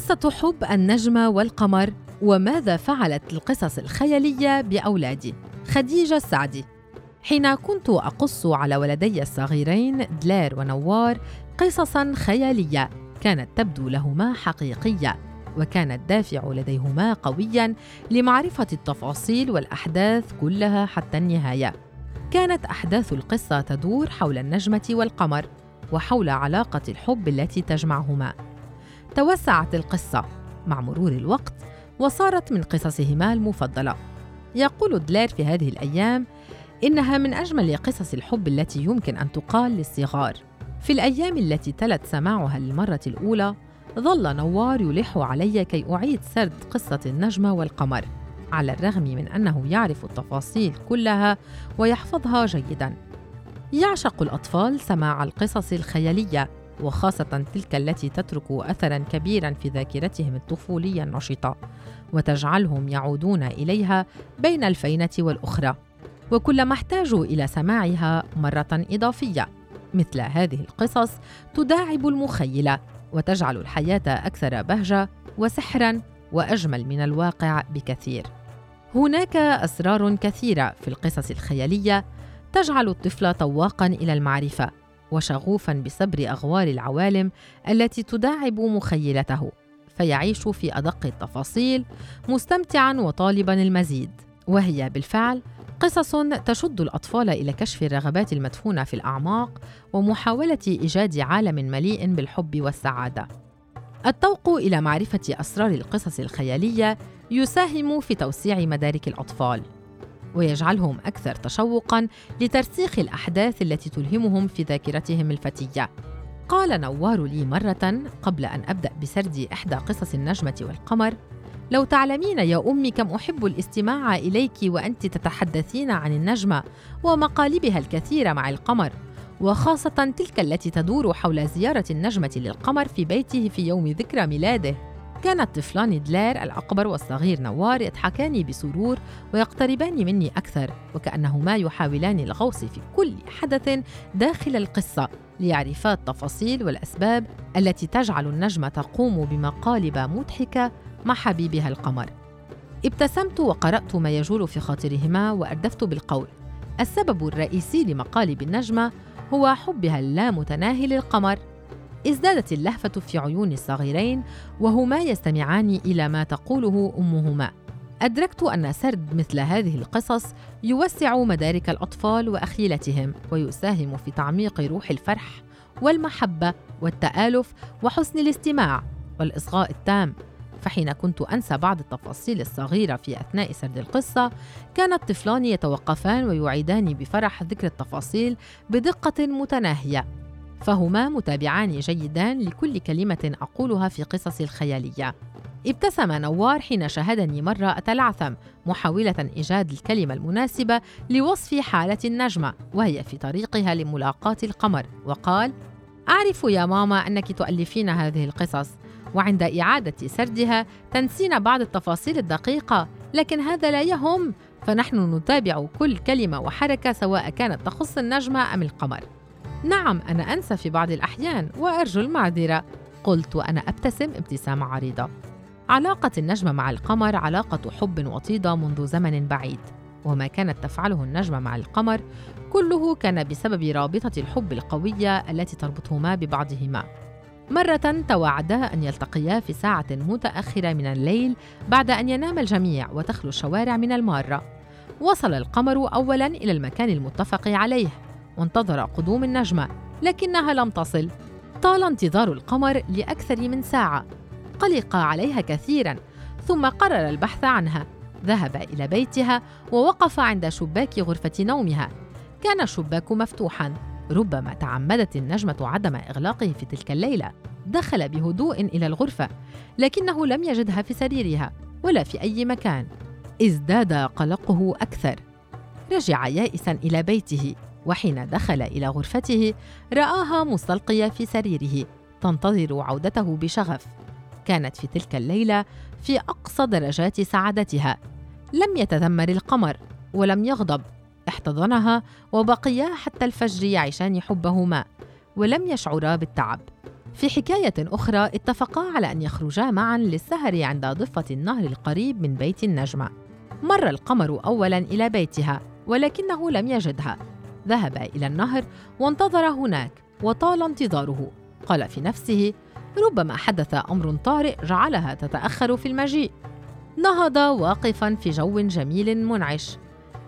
قصة حب النجمة والقمر وماذا فعلت القصص الخيالية بأولادي خديجة السعدي. حين كنت أقص على ولدي الصغيرين دلير ونوار قصصا خيالية كانت تبدو لهما حقيقية وكان الدافع لديهما قويا لمعرفة التفاصيل والأحداث كلها حتى النهاية. كانت أحداث القصة تدور حول النجمة والقمر وحول علاقة الحب التي تجمعهما. توسعت القصة مع مرور الوقت وصارت من قصصهما المفضلة. يقول دلير في هذه الأيام إنها من أجمل قصص الحب التي يمكن أن تقال للصغار. في الأيام التي تلت سماعها للمرة الأولى ظل نوار يلح علي كي أعيد سرد قصة النجمة والقمر على الرغم من أنه يعرف التفاصيل كلها ويحفظها جيداً. يعشق الأطفال سماع القصص الخيالية وخاصة تلك التي تترك أثرا كبيرا في ذاكرتهم الطفولية النشطة وتجعلهم يعودون إليها بين الفينة والأخرى وكلما احتاجوا إلى سماعها مرة إضافية. مثل هذه القصص تداعب المخيلة وتجعل الحياة أكثر بهجة وسحرا وأجمل من الواقع بكثير. هناك أسرار كثيرة في القصص الخيالية تجعل الطفل طواقا إلى المعرفة وشغوفا بصبر اغوار العوالم التي تداعب مخيلته فيعيش في أدق التفاصيل مستمتعا وطالبا المزيد. وهي بالفعل قصص تشد الأطفال إلى كشف الرغبات المدفونة في الأعماق ومحاولة إيجاد عالم مليء بالحب والسعادة. التوق إلى معرفة أسرار القصص الخيالية يساهم في توسيع مدارك الأطفال. ويجعلهم أكثر تشوقاً لترسيخ الأحداث التي تلهمهم في ذاكرتهم الفتية. قال نوار لي مرة قبل أن أبدأ بسرد إحدى قصص النجمة والقمر: لو تعلمين يا أمي كم أحب الاستماع إليك وأنت تتحدثين عن النجمة ومقالبها الكثيرة مع القمر، وخاصة تلك التي تدور حول زيارة النجمة للقمر في بيته في يوم ذكرى ميلاده. كان الطفلان دلير الأكبر والصغير نوار يضحكان بسرور ويقتربان مني أكثر وكأنهما يحاولان الغوص في كل حدث داخل القصة ليعرفا التفاصيل والأسباب التي تجعل النجمة تقوم بمقالب مضحكة مع حبيبها القمر. ابتسمت وقرأت ما يجول في خاطرهما وأردفت بالقول. السبب الرئيسي لمقالب النجمة هو حبها اللامتناهي للقمر. ازدادت اللهفة في عيون الصغيرين وهما يستمعان إلى ما تقوله أمهما. أدركت أن سرد مثل هذه القصص يوسع مدارك الأطفال وأخيلتهم ويساهم في تعميق روح الفرح والمحبة والتآلف وحسن الاستماع والإصغاء التام. فحين كنت أنسى بعض التفاصيل الصغيرة في أثناء سرد القصة كان الطفلان يتوقفان ويعيدان بفرح ذكر التفاصيل بدقة متناهية. فهما متابعان جيدان لكل كلمة أقولها في قصصي الخيالية. ابتسم نوار حين شاهدني مرة أتلعثم محاولة إيجاد الكلمة المناسبة لوصف حالة النجمة وهي في طريقها لملاقاة القمر وقال: أعرف يا ماما أنك تؤلفين هذه القصص وعند إعادة سردها تنسين بعض التفاصيل الدقيقة لكن هذا لا يهم فنحن نتابع كل كلمة وحركة سواء كانت تخص النجمة أم القمر نعم أنا أنسى في بعض الأحيان وأرجو المعذرة. قلت وأنا أبتسم ابتسامة عريضة. علاقة النجمة مع القمر علاقة حب وطيدة منذ زمن بعيد. وما كانت تفعله النجمة مع القمر كله كان بسبب رابطة الحب القوية التي تربطهما ببعضهما. مرة تواعدا أن يلتقيا في ساعة متأخرة من الليل بعد أن ينام الجميع وتخلو الشوارع من المارة. وصل القمر أولا إلى المكان المتفق عليه. وانتظر قدوم النجمة لكنها لم تصل. طال انتظار القمر لأكثر من ساعة. قلق عليها كثيرا ثم قرر البحث عنها. ذهب إلى بيتها ووقف عند شباك غرفة نومها. كان الشباك مفتوحا. ربما تعمدت النجمة عدم إغلاقه في تلك الليلة. دخل بهدوء إلى الغرفة لكنه لم يجدها في سريرها ولا في أي مكان. ازداد قلقه أكثر. رجع يائسا إلى بيته. وحين دخل إلى غرفته رآها مستلقية في سريره تنتظر عودته بشغف. كانت في تلك الليلة في أقصى درجات سعادتها. لم يتذمر القمر ولم يغضب. احتضنها وبقيا حتى الفجر يعيشان حبهما ولم يشعرا بالتعب. في حكاية أخرى اتفقا على أن يخرجا معا للسهر عند ضفة النهر القريب من بيت النجمة. مر القمر أولا إلى بيتها ولكنه لم يجدها. ذهب إلى النهر وانتظر هناك وطال انتظاره. قال في نفسه ربما حدث أمر طارئ جعلها تتأخر في المجيء. نهض واقفا في جو جميل منعش.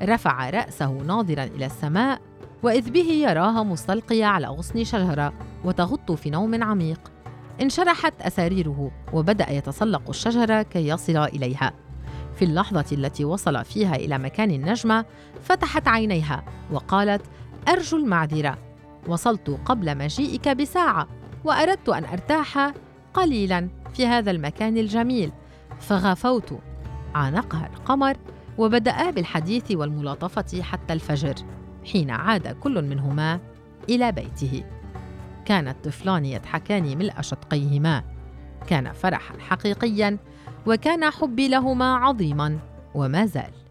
رفع رأسه ناظرا إلى السماء وإذ به يراها مستلقية على غصن شجرة وتغط في نوم عميق. انشرحت أساريره وبدأ يتسلق الشجرة كي يصل إليها. في اللحظة التي وصل فيها إلى مكان النجمة فتحت عينيها وقالت أرجو المعذرة. وصلت قبل مجيئك بساعة وأردت أن أرتاح قليلا في هذا المكان الجميل. فغفوت. عانقها القمر وبدأ بالحديث والملاطفة حتى الفجر حين عاد كل منهما إلى بيته. كان الطفلان يضحكان ملء شدقيهما. كان فرحا حقيقيا وكان حبي لهما عظيما وما زال.